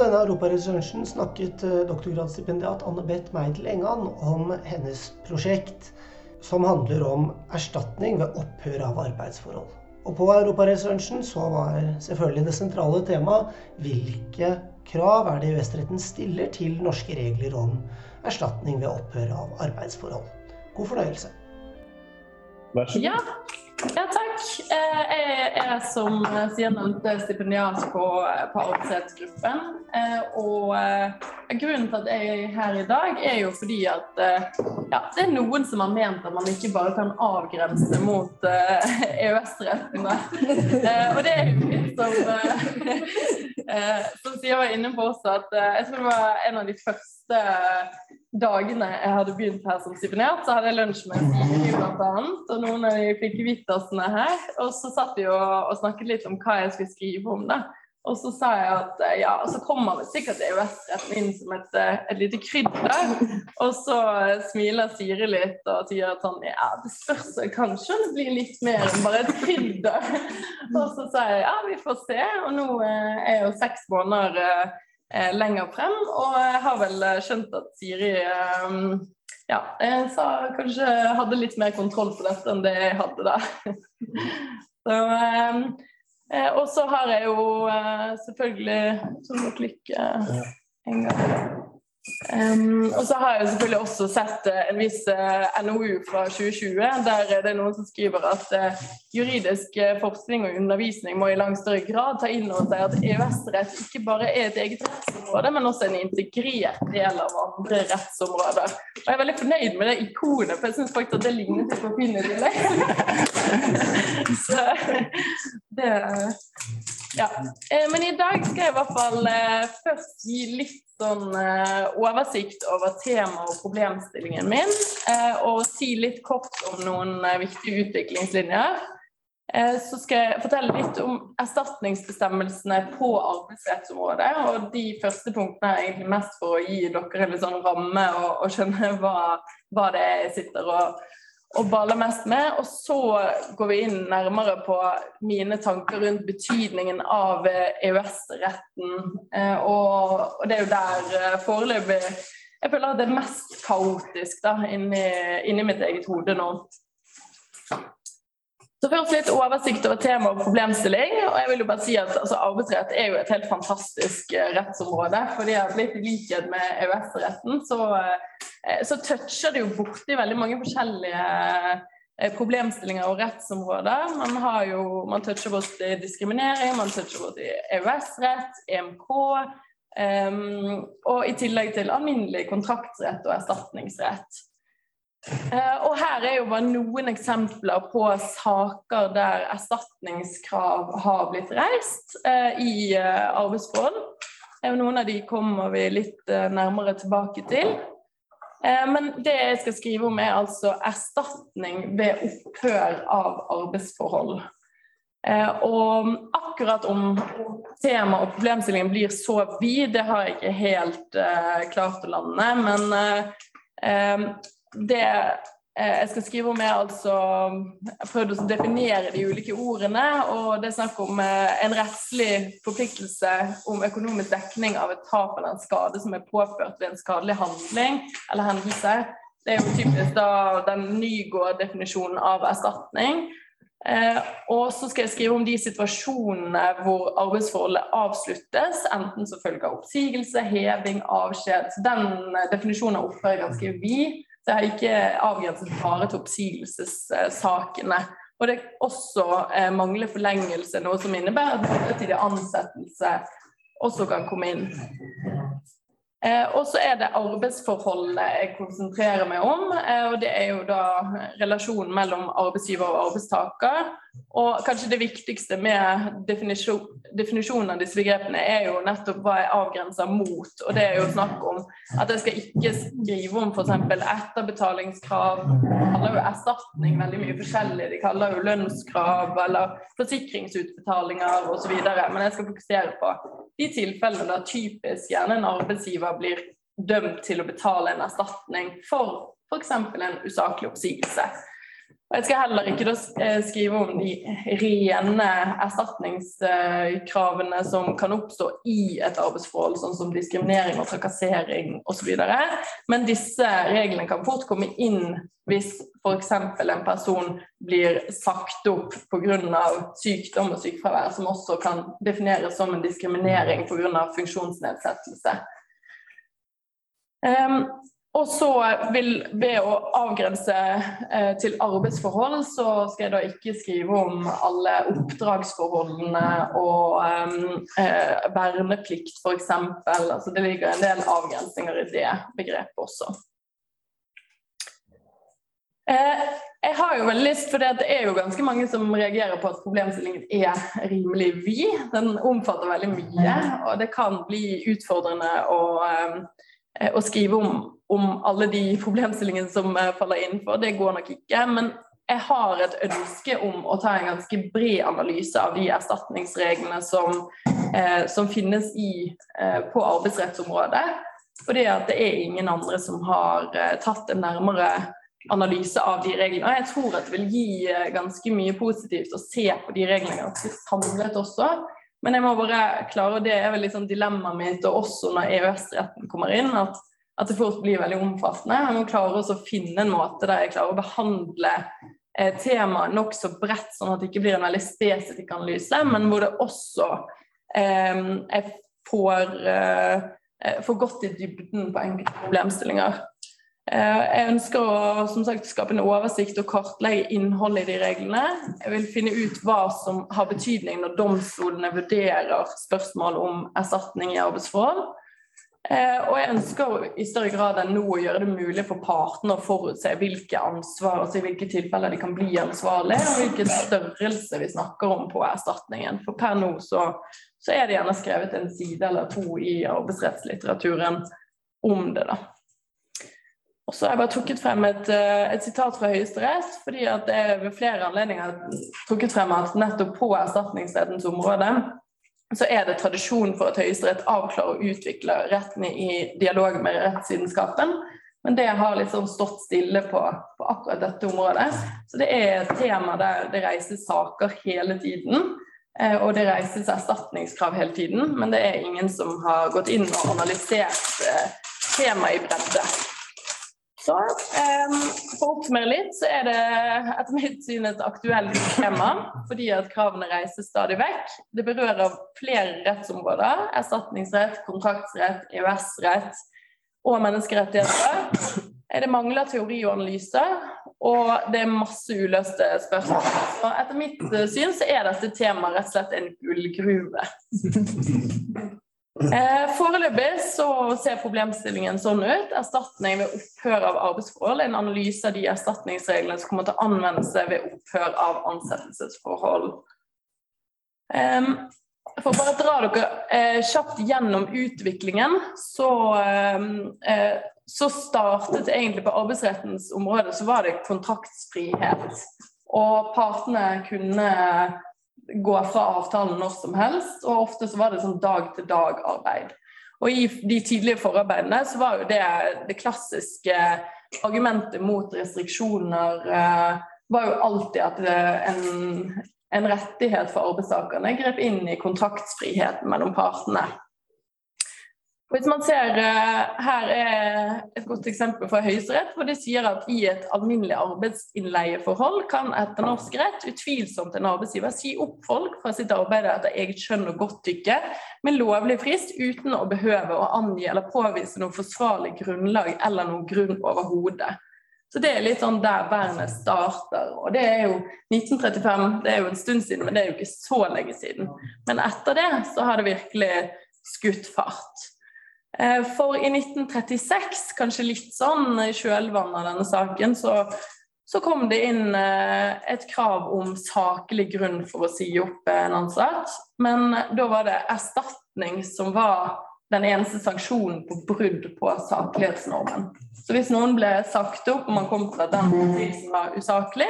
denne europaresearchen snakket eh, doktorgradsstipendiat Anne Beth Meidel Engan om hennes prosjekt som handler om erstatning ved opphør av arbeidsforhold. Og på europaresearchen så var selvfølgelig det sentrale temaet hvilke krav er det EØS-retten stiller til norske regler om erstatning ved opphør av arbeidsforhold. God fornøyelse. Vær så god. Ja, ja takk. Eh, Jeg er som sier nevnte stipendiat på. Eh, Og eh, grunnen til at jeg er her i dag, er jo fordi at eh, ja, det er noen som har ment at man ikke bare kan avgrense mot eh, EØS-rettene. Eh, Og det er jo litt som eh, eh, Som Sia var inne på også, at eh, jeg tror det var en av de første dagene jeg hadde begynt her som stipendiat, så hadde jeg lunsj med Siri og noen av de flinke Vittersene her. Og så satt vi og, og snakket litt om hva jeg skulle skrive om. det. Og så sa jeg at eh, ja, så kommer vel sikkert EØS-retten inn som et, eh, et lite krydder. Og så smiler Siri litt og sier at sånn ja, det spørs kanskje det blir litt mer enn bare et krydder. Og så sa jeg ja, vi får se. Og nå eh, er jo seks måneder lenger frem, og jeg har vel eh, skjønt at Siri eh, ja, sa kanskje hadde litt mer kontroll på dette enn det jeg hadde da. Så, eh, eh, og så har jeg jo eh, selvfølgelig Så må Lykke en gang. Um, og så har jeg selvfølgelig også sett eh, en viss eh, NOU fra 2020, der det er noen som skriver at eh, juridisk eh, forskning og undervisning må i langt større grad ta inn over seg at EØS-rett ikke bare er et eget rettsområde, men også en integrert del av andre rettsområder. Og jeg er veldig fornøyd med det ikonet, for jeg syns faktisk at det ligner litt på Pinnetillegg. så det ja. Eh, Men i dag skal jeg i hvert fall eh, først gi litt sånn eh, oversikt over tema og problemstillingen min, og si litt kort om noen viktige utviklingslinjer. Så skal jeg fortelle litt om erstatningsbestemmelsene på arbeidsrettsområdet. Og de første punktene er egentlig mest for å gi dere en litt sånn ramme og, og skjønne hva, hva det er jeg sitter og, og baller mest med. Og så går vi inn nærmere på mine tanker rundt betydningen av eh, EØS-retten. Eh, Og, det er jo der eh, foreløpig jeg føler at det er mest kaotisk da, inni, inni mitt eget hode nå. Så først litt oversikt over tema og problemstilling. og jeg vil jo bare si at altså, Arbeidsrett er jo et helt fantastisk eh, rettsområde. fordi at litt i likhet med EØS-retten så, eh, så toucher det jo borti veldig mange forskjellige eh, problemstillinger og rettsområder. Man, har jo, man toucher borti diskriminering, man toucher borti EØS-rett, EMK. Um, og i tillegg til alminnelig kontraktsrett og erstatningsrett. Eh, og her er jo bare noen eksempler på saker der erstatningskrav har blitt reist eh, i eh, arbeidsforhold. Noen av de kommer vi litt nærmere tilbake til. Men det jeg skal skrive om, er altså erstatning ved opphør av arbeidsforhold. Og akkurat om temaet og problemstillingen blir så vid, det har jeg ikke helt klart å lande. Men det eh, jeg skal skrive om, er altså Jeg prøvde å definere de ulike ordene. Og det er snakk om eh, en rettslig forpliktelse om økonomisk dekning av et tap eller en skade som er påført ved en skadelig handling eller hendelse. Det er jo typisk da den Nygaard-definisjonen av erstatning. Eh, og så skal jeg skrive om de situasjonene hvor arbeidsforholdet avsluttes, enten som følge av oppsigelse, heving, avskjed. Så den eh, definisjonen av opphør ganske vid. Så er ikke avgrenset bare til oppsigelsessakene. Og det er også eh, mangler forlengelse, noe som innebærer at midlertidig ansettelse også kan komme inn. Eh, og så er det arbeidsforholdene jeg konsentrerer meg om. Eh, og det er jo da relasjonen mellom arbeidsgiver og arbeidstaker. Og kanskje det viktigste med definisjon, definisjonen av disse begrepene er jo nettopp hva jeg avgrenser mot. Og det er jo snakk om at jeg skal ikke skrive om f.eks. etterbetalingskrav. De kaller jo erstatning veldig mye forskjellig. De kaller jo lønnskrav eller forsikringsutbetalinger osv. Men jeg skal fokusere på de tilfellene der typisk gjerne en arbeidsgiver blir dømt til å betale en erstatning for f.eks. en usaklig oppsigelse. Og Jeg skal heller ikke eh, skrive om de rene erstatningskravene som kan oppstå i et arbeidsforhold, sånn som diskriminering og trakassering osv. Men disse reglene kan fort komme inn hvis f.eks. en person blir sagt opp pga. sykdom og sykefravær, som også kan defineres som en diskriminering pga. funksjonsnedsettelse. Um, og så vil ved å avgrense eh, til arbeidsforhold, så skal jeg da ikke skrive om alle oppdragsforholdene og eh, verneplikt f.eks. Altså det ligger en del avgrensninger i det begrepet også. Eh, jeg har jo veldig lyst, for Det er jo ganske mange som reagerer på at problemstillingen er rimelig vid. Den omfatter veldig mye, og det kan bli utfordrende å, eh, å skrive om om alle de problemstillingene som eh, faller innenfor. Det går nok ikke. Men jeg har et ønske om å ta en ganske bred analyse av de erstatningsreglene som, eh, som finnes i, eh, på arbeidsrettsområdet. Fordi at det er ingen andre som har eh, tatt en nærmere analyse av de reglene. Jeg tror at det vil gi eh, ganske mye positivt å se på de reglene ganske samlet også. Men jeg må bare klare, og det er vel sånn dilemmaet mitt, og også når EØS-retten kommer inn, at at det fort blir veldig omfattende. Jeg må klare å finne en måte der jeg klarer å behandle eh, temaet nokså bredt, sånn at det ikke blir en veldig spesifikk analyse, men hvor det også eh, jeg får, eh, får gått i dybden på enkelte problemstillinger. Eh, jeg ønsker å som sagt, skape en oversikt og kartlegge innholdet i de reglene. Jeg vil finne ut hva som har betydning når domstolene vurderer spørsmål om erstatning i arbeidsforhold. Eh, og jeg ønsker i større grad enn nå å gjøre det mulig for partene å forutse hvilke ansvar, altså i hvilke tilfeller de kan bli ansvarlige, og hvilken størrelse vi snakker om på erstatningen. For per nå så, så er det gjerne skrevet en side eller to i arbeidsrettslitteraturen om det, da. Og så har jeg bare trukket frem et, eh, et sitat fra Høyesterett, fordi det er ved flere anledninger trukket frem at nettopp på erstatningsrettens område så er det tradisjon for at Høyesterett avklarer og utvikler rettene i dialog med rettsvitenskapen. Men det har liksom stått stille på, på, akkurat dette området. Så det er et tema der det reises saker hele tiden. Eh, og det reises erstatningskrav hele tiden, men det er ingen som har gått inn og analysert eh, temaet i bredde. Så um, For å oppsummere litt, så er det etter mitt syn et aktuelt tema. Fordi at kravene reises stadig vekk. Det berører flere rettsområder. Erstatningsrett, kontraktsrett, EØS-rett og menneskerettigheter. Det mangler teori og analyse, og det er masse uløste spørsmål. Så etter mitt syn så er dette temaet rett og slett en gullgruve. Eh, foreløpig så ser problemstillingen sånn ut. Erstatning ved opphør av arbeidsforhold. En analyse av de erstatningsreglene som kommer til anvendelse ved opphør av ansettelsesforhold. Eh, for bare dra dere eh, kjapt gjennom utviklingen, så, eh, så startet egentlig på arbeidsrettens område så var det kontraktsfrihet. Og partene kunne gå fra avtalen når som helst, og ofte så var det sånn dag-til-dag-arbeid. Og I de tidlige forarbeidene så var jo det det klassiske argumentet mot restriksjoner eh, var jo alltid at en, en rettighet for arbeidstakerne grep inn i kontraktsfriheten mellom partene. Hvis man ser eh, Her er et godt eksempel fra Høyesterett, hvor de sier at i et alminnelig arbeidsinnleieforhold kan etter norsk rett utvilsomt en arbeidsgiver si opp folk fra sitt arbeid etter eget skjønn og godtykke med lovlig frist uten å behøve å angi eller påvise noe forsvarlig grunnlag eller noen grunn overhodet. Så det er litt sånn der vernet starter. Og det er jo 1935, det er jo en stund siden, men det er jo ikke så lenge siden. Men etter det så har det virkelig skutt fart. Eh, for i 1936, kanskje litt sånn i kjølvannet av denne saken, så, så, kom det inn eh, et krav om saklig grunn for å si opp en ansatt. Men da var det erstatning som var den eneste sanksjonen på brudd på saklighetsnormen. Så hvis noen ble sagt opp og man kom til at den prisen var usaklig,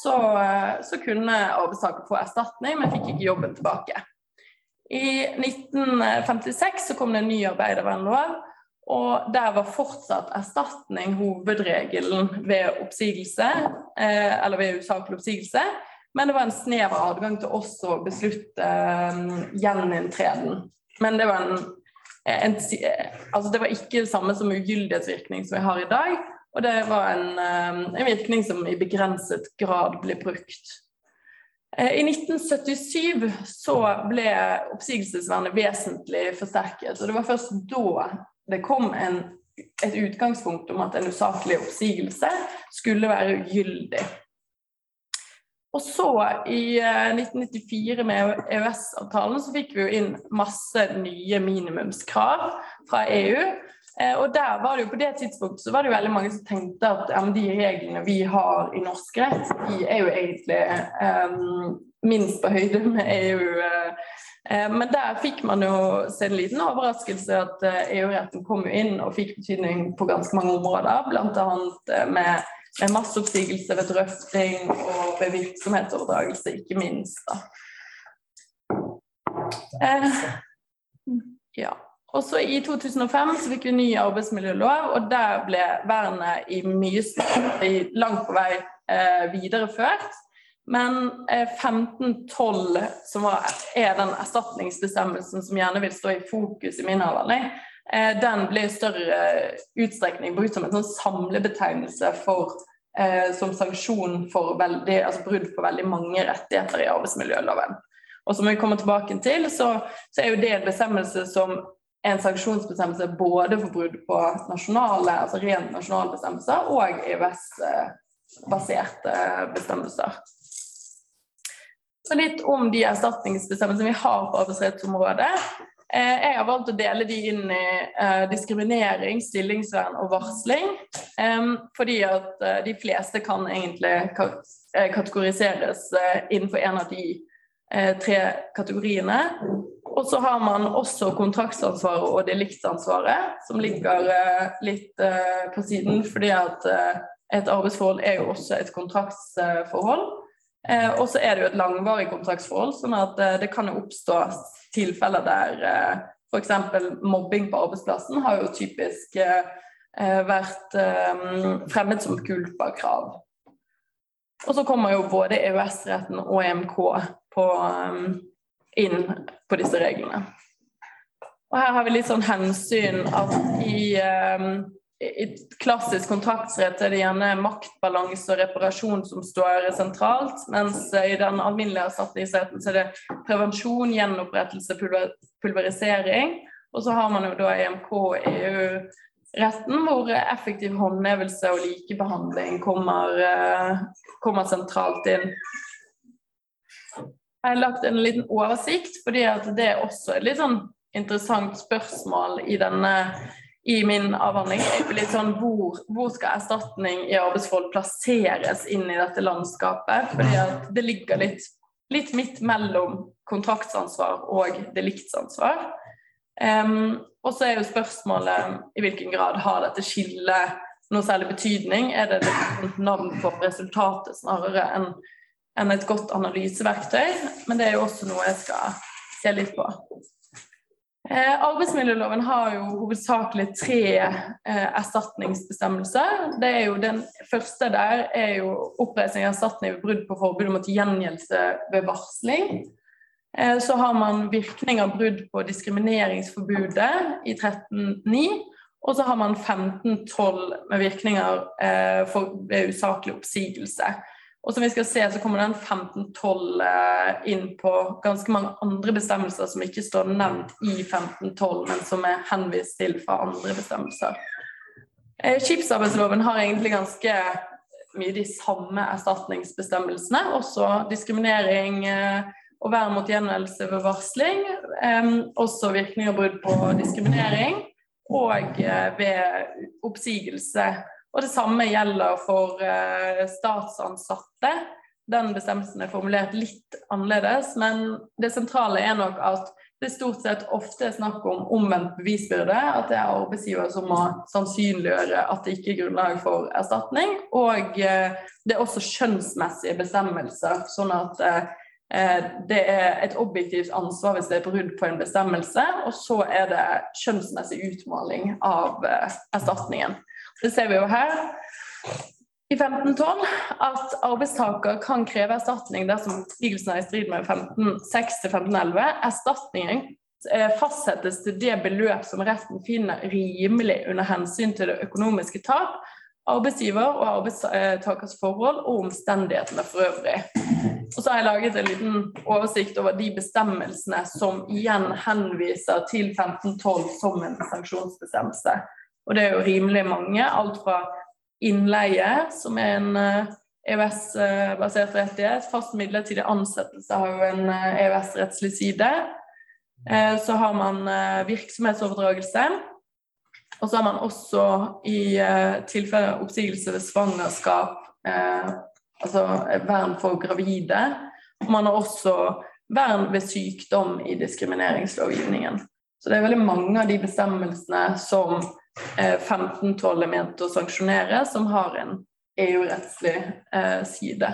så, eh, så kunne arbeidstaker få erstatning, men fikk ikke jobben tilbake. I 1956 så kom det en ny arbeidervernlov, Og der var fortsatt erstatning hovedregelen ved oppsigelse, eh, eller ved usaklig oppsigelse. Men det var en snever adgang til også å beslutte um, gjeninntreden. Men det var, en, en, altså det var ikke det samme som ugyldighetsvirkning som vi har i dag. Og det var en, en virkning som i begrenset grad ble brukt. Eh, I 1977 så ble oppsigelsesvernet vesentlig forsterket. og Det var først da det kom en, et utgangspunkt om at en usaklig oppsigelse skulle være ugyldig. Og så, i 1994 eh, med EØS-avtalen, så fikk vi jo inn masse nye minimumskrav fra EU. Eh, og der var det jo på det tidspunktet så var det jo veldig mange som tenkte at ja, de reglene vi har i norsk rett, de er jo egentlig um, minst på høyde med EU. Uh, Eh, men der fikk man jo se en liten overraskelse at EU-retten kom jo inn og fikk betydning på ganske mange områder, bl.a. med, med masseoppsigelse ved drøfting og ved virksomhetsoverdragelse, ikke minst. da. Eh, ja. Også I 2005 så fikk vi ny arbeidsmiljølov, og der ble vernet i mye langt på vei eh, videreført. Men 1512, eh, som er den erstatningsbestemmelsen som gjerne vil stå i fokus i min avhandling, eh, den ble i større utstrekning brukt som en sånn samlebetegnelse for, eh, som sanksjon for veldig, altså brudd på veldig mange rettigheter i arbeidsmiljøloven. Og som vi kommer tilbake til, så, så er jo det en bestemmelse som en sanksjonsbestemmelse både for brudd på nasjonale, altså rent nasjonale bestemmelser og EØS-baserte bestemmelser. Så litt om de erstatningsbestemmelsene vi har på arbeidsrettsområdet. Eh, jeg har valgt å dele de inn i eh, diskriminering, stillingsvern og varsling. Fordi at eh, de fleste kan egentlig kategoriseres innenfor en av de tre kategoriene. Og så har man også kontraktsansvaret og deliktsansvaret, som ligger litt på siden. Fordi at et arbeidsforhold er jo også et kontraktsforhold. Eh, og så er det jo et langvarig kontraktsforhold, sånn at eh, det kan jo oppstå tilfeller der eh, f.eks. mobbing på arbeidsplassen har jo typisk eh, eh vært eh, fremmet som culpa-krav. Og så kommer jo både EØS-retten og EMK på, inn på disse reglene. Og her har vi litt sånn hensyn at i i klassisk kontraktsrett er det gjerne maktbalanse og reparasjon som står sentralt, mens i den alminnelige erstatningsretten så er det prevensjon, gjenopprettelse, pulverisering. Og så har man jo da EMK og EU-retten, hvor effektiv håndhevelse og likebehandling kommer, eh, kommer sentralt inn. Jeg har lagt en liten oversikt, fordi det er også et litt sånn interessant spørsmål i denne i min avhandling litt sånn hvor, hvor, skal erstatning i arbeidsforhold plasseres inn i dette landskapet? Fordi at det ligger litt, litt midt mellom kontraktsansvar og deliktsansvar. Um, og så er jo spørsmålet i hvilken grad har dette skillet noe særlig betydning? Er det et navn på resultatet snarere enn enn et godt analyseverktøy? Men det er jo også noe jeg skal se litt på. Eh, arbeidsmiljøloven har jo hovedsakelig tre eh, erstatningsbestemmelser. Det er jo Den første der er jo oppreisning av erstatning ved brudd på forbudet mot gjengjeldelse ved varsling. Eh, så har man virkning av brudd på diskrimineringsforbudet i 13.9. Og så har man 15.12 med virkninger eh, for, ved usaklig oppsigelse. Og som vi skal se, så kommer den 1512 eh, inn på ganske mange andre bestemmelser som ikke står nevnt i 1512, men som er henvist til fra andre bestemmelser. Eh, skipsarbeidsloven har egentlig ganske mye de samme erstatningsbestemmelsene. Også diskriminering eh, og vern mot gjengjeld ved varsling. Også virkning av brudd på diskriminering. Og ved oppsigelse og det samme gjelder for uh, statsansatte. Den bestemmelsen er formulert litt annerledes, men det sentrale er nok at det stort sett ofte snakk om omvendt bevisbyrde. At det er arbeidsgiver som må sannsynliggjøre at det ikke er grunnlag for erstatning. Og uh, det er også skjønnsmessige bestemmelser, sånn at uh, det er et objektivt ansvar hvis det er brudd på en bestemmelse, og så er det skjønnsmessig utmåling av erstatningen. Det ser vi jo her i 1512 at arbeidstaker kan kreve erstatning dersom oppsigelsen er i strid med 1506-1511. Erstatningen eh, fastsettes til det beløp som retten finner rimelig under hensyn til det økonomiske tap, arbeidsgiver og arbeidstakers forhold og omstendighetene for øvrig. Og så har jeg laget en liten oversikt over de bestemmelsene som igjen henviser til 1512 som en sanksjonsbestemmelse. Og det er jo rimelig mange. Alt fra innleie, som er en EØS-basert eh, rettighet. Fast midlertidig ansettelse har jo en EØS-rettslig eh, e side. Eh, så har man virksomhetsoverdragelse. Og så har man også i tilfelle oppsigelse ved svangerskap, altså vern for gravide. Og man har også vern ved sykdom i diskrimineringslovgivningen. Så det er veldig mange av de bestemmelsene som 1512 er ment å sanksjonere, som har en EU-rettslig eh, side.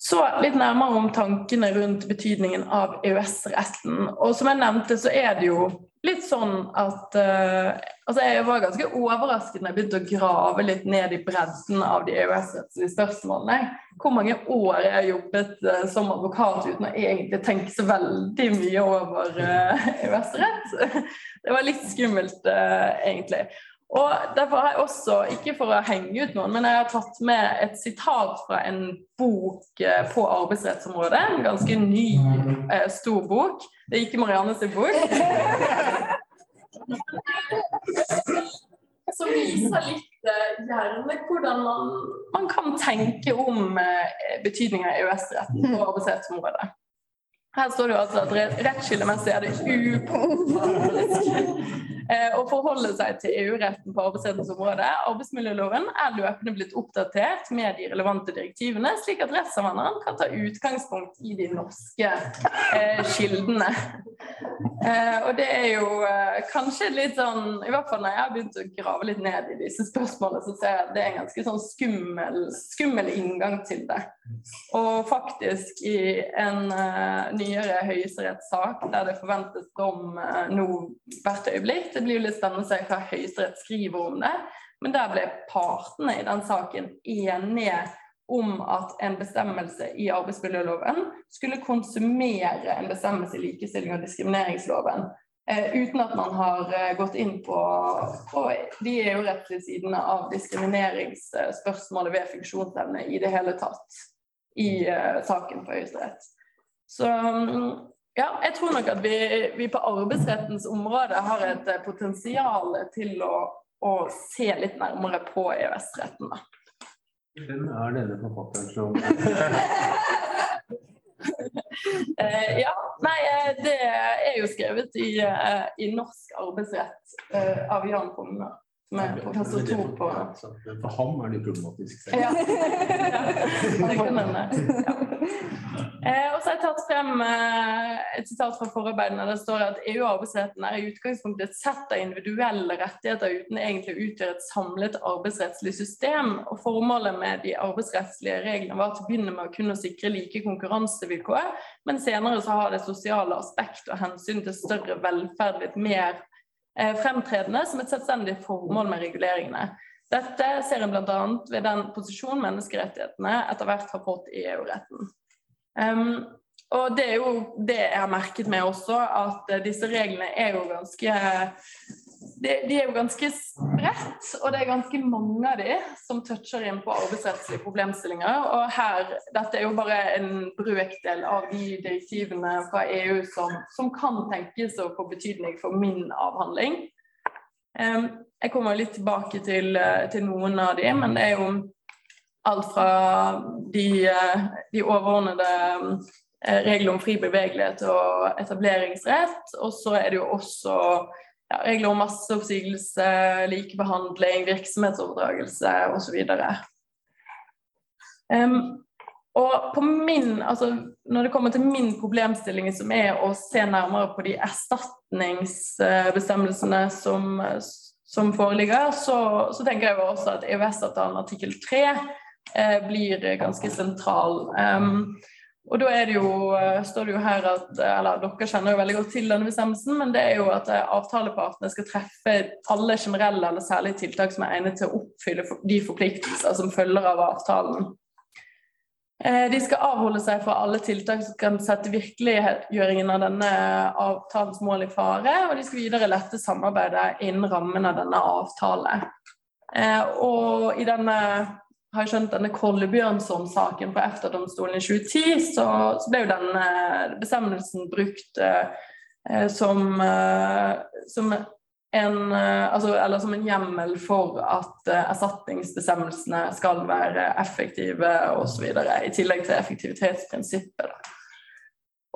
Så litt nærmere om tankene rundt betydningen av EØS-retten. Og som jeg nevnte, så er det jo litt sånn at uh, Altså, jeg var ganske overrasket når jeg begynte å grave litt ned i bredden av de EØS-rettslige spørsmålene. Hvor mange år jeg har jobbet uh, som advokat uten å egentlig tenke så veldig mye over uh, EØS-rett. Det var litt skummelt, egentlig. Og Derfor har jeg også, ikke for å henge ut noen, men jeg har tatt med et sitat fra en bok eh, på arbeidsrettsområdet. En ganske ny, eh, stor bok. Det er ikke Mariannes bok. Som viser litt eh, gjerne hvordan man, man, kan tenke om betydningen av EØS-retten på arbeidsrettsområdet. Her står det jo altså at rettskillemessig er det uproblematisk Eh, å forholde seg til EU-retten på arbeidsrettens. Arbeidsmiljøloven er løpende blitt oppdatert med de relevante direktivene, slik at rettsanvenderen kan ta utgangspunkt i de norske eh, kildene. Eh, og det er jo eh, kanskje litt sånn I hvert fall når jeg har begynt å grave litt ned i disse spørsmålene, så ser jeg at det er en ganske sånn skummel, skummel inngang til det. Og faktisk i en uh, nyere høyesterettssak der det forventes dom uh, nå hvert øyeblikk, det blir jo litt spennende å se hva Høyesterett skriver om det. Men der ble partene i den saken enige om at en bestemmelse i arbeidsmiljøloven skulle konsumere en bestemmelse i likestilling og diskrimineringsloven. Eh, uten at man har eh, gått inn på, på de EU-rettslige sidene av diskrimineringsspørsmålet ved funksjonsevne i det hele tatt i eh, saken på Høyesterett. Så ja, jeg tror nok at vi, vi, på arbeidsrettens område har et eh, potensial til å, å se litt nærmere på EØS-retten. Hvem er denne forfatteren som uh, Ja, nei, eh, det er jo skrevet i, uh, i norsk arbeidsrett uh, av Jan Fougner med professor Thor på For ham er det problematisk. Ja. det kan hende. Ja. Eh, og så har jeg tatt frem eh, et sitat fra forarbeidene. Det står at EU- og arbeidsretten er i utgangspunktet et sett av individuelle rettigheter uten egentlig å utgjøre et samlet arbeidsrettslig system. Og Formålet med de arbeidsrettslige reglene var til å begynne med å kunne sikre like konkurransevilkår, men senere så har det sosiale aspekt og hensyn til større velferd blitt mer fremtredende som et selvstendig formål med reguleringene. Dette ser en bl.a. ved den posisjonen menneskerettighetene etter hvert har fått i EU-retten. Um, og det er jo det jeg har merket meg også, at disse reglene er jo ganske de, de, er jo ganske spredt, og det er ganske mange av de som toucher inn på arbeidsrettslige problemstillinger. Og her, dette er jo bare en brøkdel av de direktivene fra EU som, som kan tenkes å få betydning for min avhandling. Jeg kommer litt tilbake til, til, noen av de, men det er jo alt fra de, de overordnede regler reglene om fri bevegelighet og etableringsrett, og så er det jo også ja, regler om masseoppsigelse, likebehandling, virksomhetsoverdragelse osv. Og på min, altså Når det kommer til min problemstilling, som er å se nærmere på de erstatningsbestemmelsene som, som foreligger, så, så, tenker jeg også at EØS-avtalen artikkel 3 eh, blir ganske sentral. Um, Og da er det jo, står det jo her at eller Dere kjenner jo veldig godt til denne bestemmelsen, men det er jo at avtalepartene skal treffe alle generelle eller særlige tiltak som er egnet til å oppfylle de forpliktelser som følger av avtalen. De skal avholde seg fra alle tiltak som kan sette virkeliggjøringen av denne avtalens mål i fare, og de skal videre lette samarbeidet innen rammen av denne avtale. Og i denne har jeg skjønt denne Kolle Bjørnson-saken på EFTA-domstolen i 2010, så, så, ble jo denne bestemmelsen brukt eh, som, eh, som, en, eh, altså, som en hjemmel for at eh, erstatningsbestemmelsene skal være effektive osv., i tillegg til effektivitetsprinsippet. Da.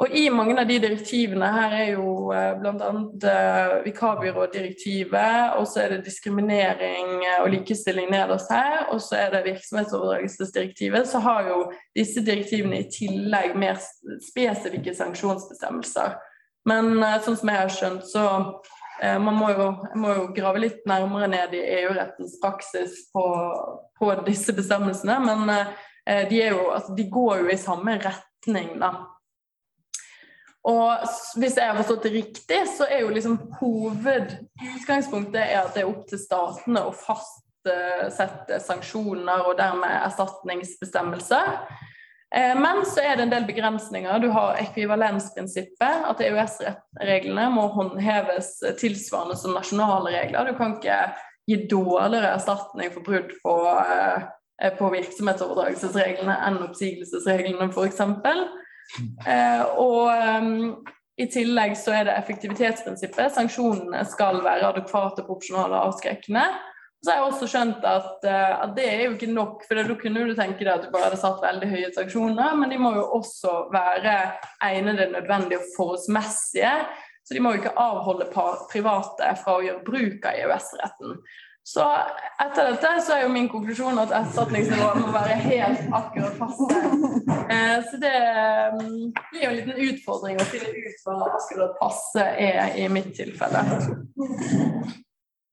Og i mange av de direktivene her er jo eh, bl.a. Eh, vikarbyrådirektivet, og så er det diskriminering og likestilling nederst her, og så er det virksomhetsoverdragelsesdirektivet. Så har jo disse direktivene i tillegg mer spesifikke sanksjonsbestemmelser. Men eh, sånn som jeg har skjønt, så man må jo, må jo grave litt nærmere ned i EU-rettens praksis på, på, disse bestemmelsene. Men de, jo, altså, de går jo i samme retning, da. Og hvis jeg har forstått det riktig, så er jo liksom hovedutgangspunktet at det er opp til statene å fastsette sanksjoner og dermed erstatningsbestemmelser. Eh, men så er det en del begrensninger. Du har ekvivalensprinsippet, at EØS-reglene må håndheves tilsvarende som nasjonale regler. Du kan ikke gi dårligere erstatning for brudd på, eh, på virksomhetsoverdragelsesreglene enn oppsigelsesreglene, f.eks. Eh, og um, i tillegg så er det effektivitetsprinsippet. Sanksjonene skal være adekvate, proporsjonale og avskrekkende. Så har jeg også skjønt at, uh, at, det er jo ikke nok, for da kunne du tenke deg at du bare hadde satt veldig høye sanksjoner, men de må jo også være egnede, nødvendige og forholdsmessige. Så de må jo ikke avholde private fra å gjøre bruk av EØS-retten. Så etter dette så er jo min konklusjon at erstatningsnivået må være helt akkurat passe. Eh, så det mm, blir jo en liten utfordring å finne ut hva akkurat passe er i mitt tilfelle.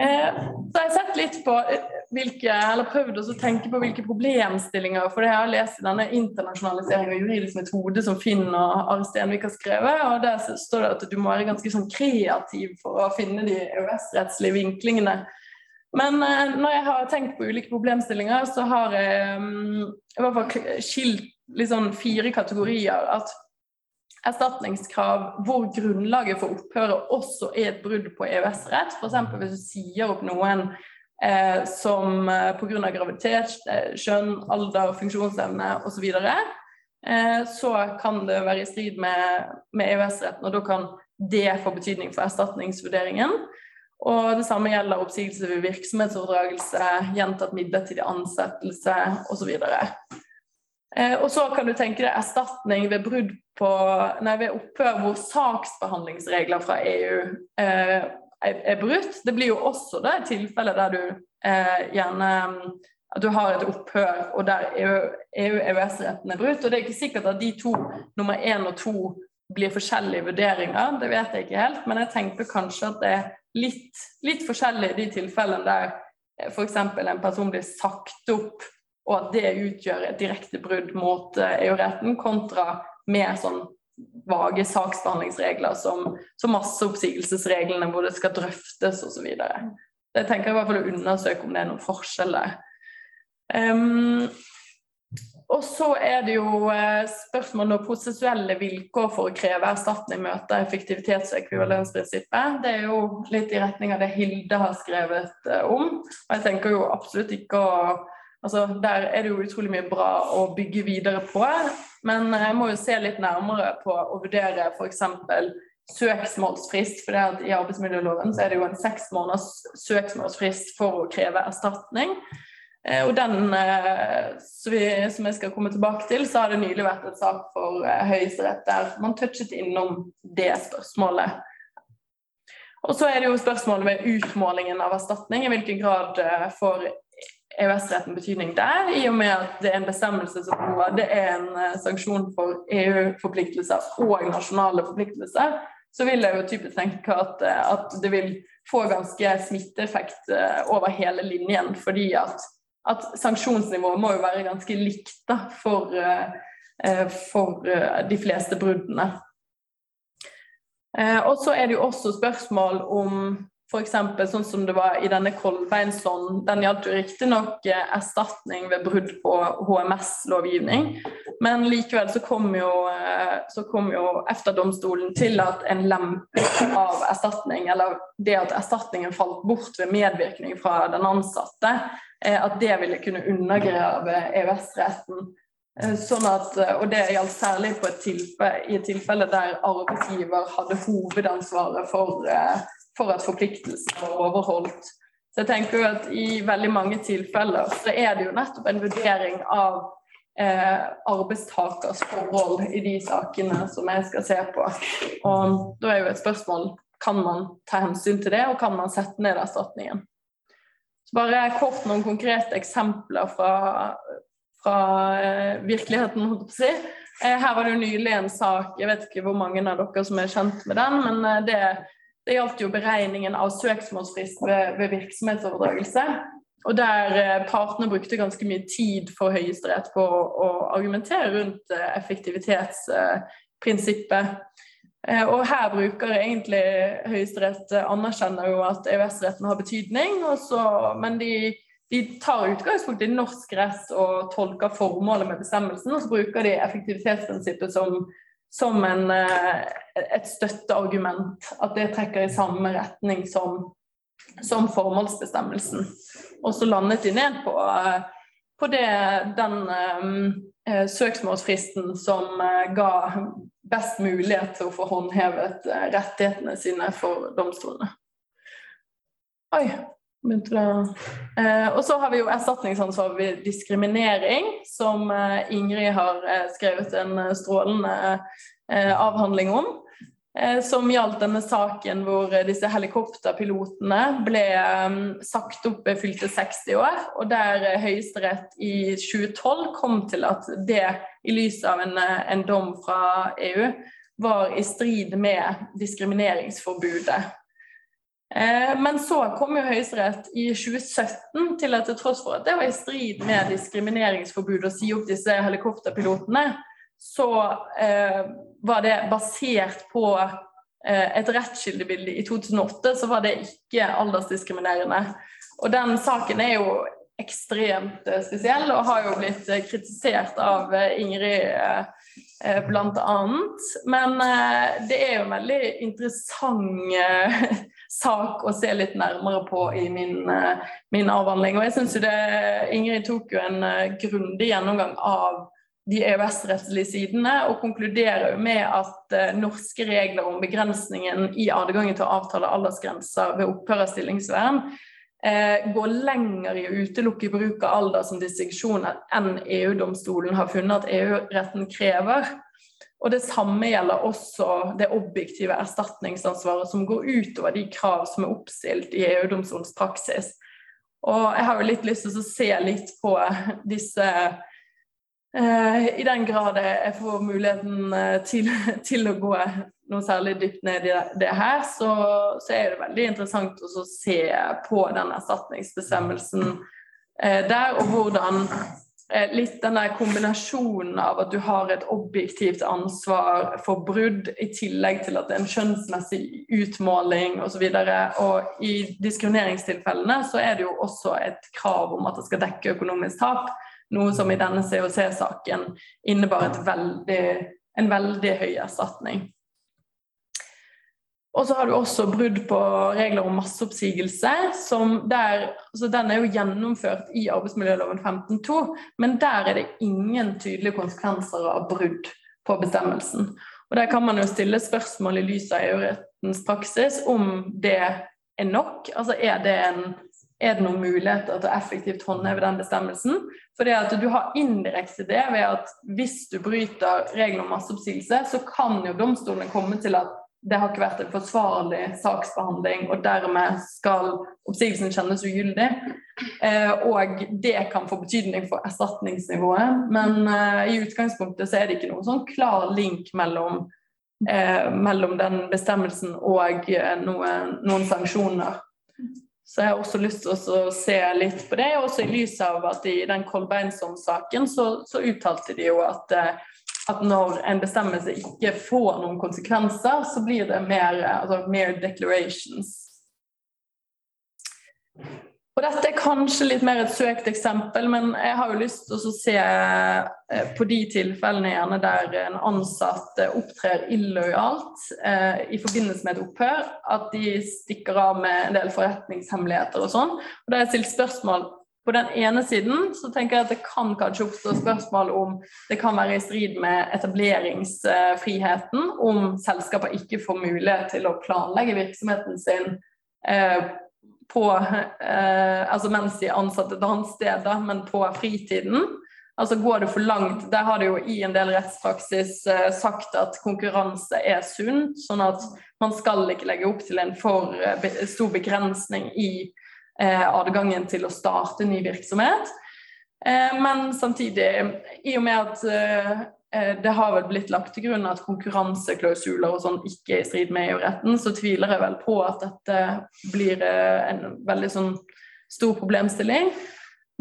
Eh, så jeg har sett litt på eh, hvilke, eller prøvd å tenke på hvilke problemstillinger For jeg har lest i denne internasjonalisering av juridisk metode som Finn og Ari Stenvik har skrevet. og Der står det at du må være ganske sånn kreativ for å finne de EØS-rettslige vinklingene men eh, når jeg har tenkt på ulike problemstillinger, så har jeg um, i hvert fall skilt liksom fire kategorier. At erstatningskrav hvor grunnlaget for opphøret også er et brudd på EØS-rett, f.eks. hvis du sier opp noen eh, som eh, pga. graviditet, eh, kjønn, alder, funksjonsevne osv., eh, så kan det være i strid med, med EØS-retten, og da kan det få betydning for erstatningsvurderingen. Og det samme gjelder oppsigelse ved virksomhetsoverdragelse, gjentatt midlertidig ansettelse osv. Eh, og så kan du tenke deg erstatning ved på nei, ved opphør hvor saksbehandlingsregler fra EU eh, er brutt. Det blir jo også det tilfellet der du eh, gjerne at du har et opphør og der EU-EØS-retten e er brutt. Og det er ikke sikkert at de to, nummer én og to, blir forskjellige vurderinger. Det vet jeg ikke helt, men jeg tenker kanskje at det er litt, litt forskjellig i de tilfellene der eh, f.eks. en person blir sagt opp, og at det utgjør et direkte brudd mot eh, EU-retten, kontra mer sånn vage saksbehandlingsregler som, som masseoppsigelsesreglene, hvor det skal drøftes osv. Jeg tenker i hvert fall å undersøke om det er noen forskjeller. Um, og så er det jo spørsmålet spørsmål om prosessuelle vilkår for å kreve erstatning møter effektivitets- og ekvivalensprinsippet. Det er jo litt i retning av det Hilde har skrevet eh, om. Og jeg tenker jo absolutt ikke å Altså, der er det jo utrolig mye bra å bygge videre på. Men jeg må jo se litt nærmere på å vurdere f.eks. søksmålsfrist. For i arbeidsmiljøloven så er det jo en seks måneders søksmålsfrist for å kreve erstatning. Eh, og den, eh, som jeg skal komme tilbake til, så har det nylig vært et sak for eh, Høyesterett der man touchet innom det spørsmålet. Og så er det jo spørsmålet med utmålingen av erstatning. I hvilken grad får EØS-retten betydning der, i og med at det er en bestemmelse som både er en sanksjon for EU-forpliktelser og nasjonale forpliktelser, så vil jeg jo typisk tenke at, at det vil få ganske smitteeffekt over hele linjen. fordi at at sanksjonsnivået må jo være ganske likt da, for, eh, for de fleste bruddene. Og så er det jo også spørsmål om F.eks. sånn som det var i denne Kolbeinsson. Den gjaldt jo riktignok eh, erstatning ved brudd på HMS-lovgivning, men likevel så kom jo, eh, så jo EFTA-domstolen til at en lemping av erstatning, eller det at erstatningen falt bort ved medvirkning fra den ansatte, eh, at det ville kunne undergrave EØS-retten. Sånn at, og Det gjaldt særlig et tilfelle, i et tilfelle der arbeidsgiver hadde hovedansvaret for for at forpliktelsene var overholdt. Så jeg tenker jo at I veldig mange tilfeller så er det jo nettopp en vurdering av eh, arbeidstakers forhold i de sakene som jeg skal se på. Og Da er jo et spørsmål kan man ta hensyn til det, og kan man sette ned erstatningen. Så bare kort noen konkrete eksempler fra, fra eh, virkeligheten. holdt på å si. Eh, her var det jo nylig en sak, jeg vet ikke hvor mange av dere som er kjent med den, men eh, det det gjaldt jo beregningen av søksmålsfrist ved, ved virksomhetsoverdragelse. Og der eh, partene brukte ganske mye tid for Høyesterett på å argumentere rundt eh, effektivitetsprinsippet. Eh, og her bruker egentlig Høyesterett anerkjenner jo at EØS-retten har betydning, også, men de, de, tar utgangspunkt i norsk rett og tolker formålet med bestemmelsen, og så bruker de effektivitetsprinsippet som som en, eh, et støtteargument. At det trekker i samme retning som, som formålsbestemmelsen. Og så landet de ned på, eh, på det, den eh, søksmålsfristen som ga best mulighet til å få håndhevet rettighetene sine for domstolene. Oi, Eh, og så har vi jo erstatningsansvar ved diskriminering, som eh, Ingrid har eh, skrevet en strålende avhandling om. Som gjaldt denne saken hvor disse helikopterpilotene ble sagt opp ved fylte 60 år. Og der Høyesterett i 2012 kom til at det, i lys av en, en dom fra EU, var i strid med diskrimineringsforbudet men så kom jo Høyesterett i 2017 til at til tross for at det var i strid med diskrimineringsforbudet å si opp disse helikopterpilotene, så eh, var det basert på eh, et rettskildebilde i 2008, så var det ikke aldersdiskriminerende. Og den saken er jo ekstremt eh, spesiell og har jo blitt eh, kritisert av Ingrid bl.a. Men det er jo en veldig interessant sak å se litt nærmere på i min, eh, min avhandling. Og jeg synes jo det, Ingrid tok jo en eh, grundig gjennomgang av de EØS-rettslige sidene, og konkluderer jo med at norske regler om begrensningen i adgangen til å avtale aldersgrenser ved opphør av stillingsvern uh, går lenger i å utelukke bruk av alder som distinksjon enn EU-domstolen har funnet at EU-retten krever. Og Det samme gjelder også det objektive erstatningsansvaret som går utover de krav som er oppstilt i EU-domstolens praksis. Og Jeg har jo litt lyst til å se litt på disse eh, I den grad jeg får muligheten eh, til, til, å gå noe særlig dypt ned i det her, så, så er det veldig interessant å se på den erstatningsbestemmelsen eh, der, og hvordan Eh, litt den der kombinasjonen av at du har et objektivt ansvar for brudd, i tillegg til at det er en skjønnsmessig utmåling osv. Og, så og i diskrimineringstilfellene så er det jo også et krav om at det skal dekke økonomisk tap. Noe som i denne COC-saken innebar veldig, en veldig høy erstatning. Og så har du også brudd på regler om masseoppsigelse. som der, altså Den er jo gjennomført i arbeidsmiljøloven 15.2, men der er det ingen tydelige konsekvenser av brudd på bestemmelsen. Og Der kan man jo stille spørsmål i lys av EU-rettens praksis om det er nok. Altså er det, en, er det noen muligheter til å effektivt håndheve den bestemmelsen? For det at du har indirekte det ved at hvis du bryter reglene om masseoppsigelse, så kan jo domstolene komme til at det har ikke vært en forsvarlig saksbehandling, og dermed skal oppsigelsen kjennes ugyldig. Eh, og det kan få betydning for erstatningsnivået, men eh, i utgangspunktet så er det ikke noen sånn klar link mellom, eh, mellom den bestemmelsen og noen, noen, sanksjoner. Så jeg har også lyst til å se litt på det, også i lys av at i den Kolbeinsson-saken så, så, uttalte de jo at eh, at når en bestemmelse ikke får noen konsekvenser, så blir det mer altså mere declarations. Og dette er kanskje litt mer et søkt eksempel, men jeg har jo lyst til å se eh, på de tilfellene gjerne der en ansatt eh, opptrer illojalt eh, i forbindelse med et opphør, at de stikker av med en del forretningshemmeligheter og sånn. Og da har jeg stilt spørsmål på den ene siden så tenker jeg at det kan kanskje oppstå spørsmål om det kan være i strid med etableringsfriheten, om selskaper ikke får mulighet til å planlegge virksomheten sin eh, på, eh, altså mens de er ansatt et annet sted, da, men på fritiden. Altså Går det for langt Der har det jo i en del rettspraksis eh, sagt at konkurranse er sunt, sånn at man skal ikke legge opp til en for eh, stor begrensning i eh, adgangen til å starte ny virksomhet. Eh, men samtidig, i og med at Eh, det har vel blitt lagt til grunn at konkurranseklausuler og sånn ikke er i strid med EU-retten, så tviler jeg vel på at dette blir eh, en veldig sånn stor problemstilling.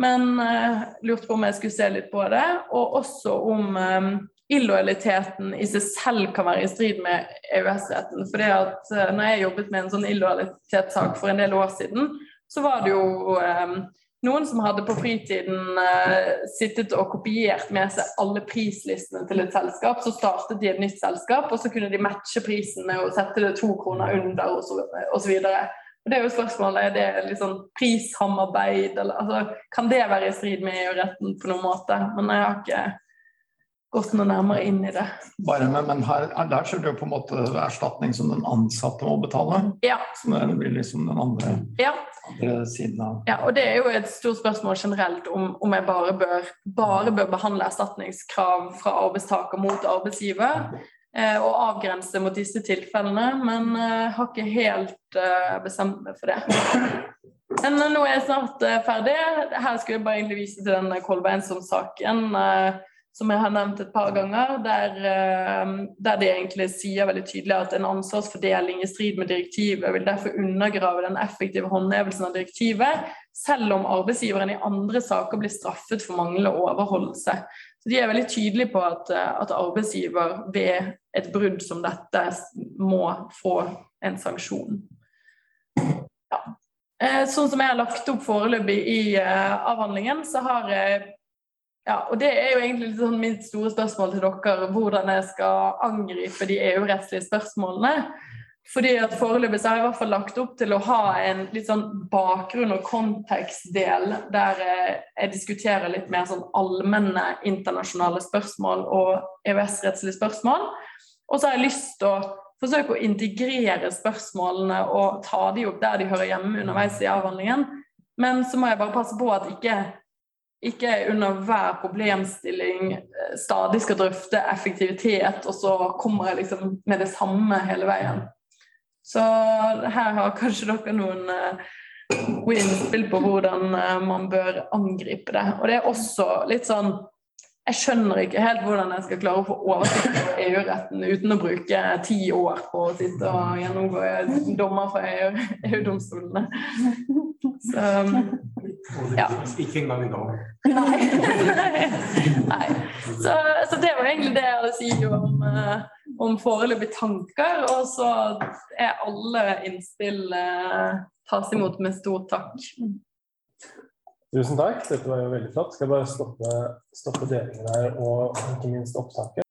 Men eh, lurte på om jeg skulle se litt på det, og også om eh, illojaliteten i seg selv kan være i strid med EØS-retten. For det at eh, når jeg jobbet med en sånn illojalitetssak for en del år siden, så var det jo eh, noen som hadde på fritiden uh, sittet og kopiert med seg alle prislistene til et selskap. Så startet de et nytt selskap, og så kunne de matche prisene og sette det to kroner under. Og det er jo spørsmålet, er det sånn prissamarbeid, eller altså, kan det være i strid med EU-retten på noen måte? Men jeg har ikke gått noe nærmere inn i det. Bare med, men her, der ser du på en måte erstatning som den ansatte må betale. Ja. Så det blir liksom den andre, Ja. andre siden av Ja, og det er jo et stort spørsmål generelt om, om jeg bare bør, bare bør behandle erstatningskrav fra arbeidstaker mot arbeidsgiver. Eh, og avgrense mot disse tilfellene, men eh, har ikke helt eh, bestemt meg for det. Men nå er jeg snart eh, ferdig. Her skulle jeg bare egentlig vise til den Kolbeinsson-saken. Eh, som jeg har nevnt et par ganger, der, eh, der, de egentlig sier veldig tydelig at en ansvarsfordeling i strid med direktivet vil derfor undergrave den effektive håndhevelsen av direktivet, selv om arbeidsgiveren i andre saker blir straffet for manglende overholdelse. Så De er veldig tydelige på at, eh, at arbeidsgiver ved et brudd som dette må få en sanksjon. Ja. Eh, sånn som jeg har lagt opp foreløpig i avhandlingen, så har jeg ja, og Det er jo egentlig sånn mitt store spørsmål til dere, hvordan jeg skal angripe de EU-rettslige spørsmålene. Fordi at Foreløpig har jeg i hvert fall lagt opp til å ha en litt sånn bakgrunn- og kontekstdel der jeg diskuterer litt mer sånn allmenne internasjonale spørsmål og EØS-rettslige spørsmål. Og så har jeg lyst til å forsøke å integrere spørsmålene og ta de opp der de hører hjemme underveis i avhandlingen. Men så må jeg bare passe på at ikke ikke under hver problemstilling eh, stadig skal drøfte effektivitet, og så kommer jeg liksom med det samme hele veien. Så her har kanskje dere noen gode innspill på hvordan uh, man bør angripe det. Og det er også litt sånn Jeg skjønner ikke helt hvordan jeg skal klare å få oversikt over EU-retten uten å bruke ti år på å sitte og gjennomgå dommer fra EU-domstolene. Ja. Ikke engang i dag. Nei. Nei. Så, så, det var egentlig det jeg hadde å si om, uh, om foreløpige tanker. Og så er alle innspill eh, tas imot med stor takk. Tusen takk, dette var jo veldig flott. Skal jeg bare stoppe, stoppe delingen her og ikke minst opptaket.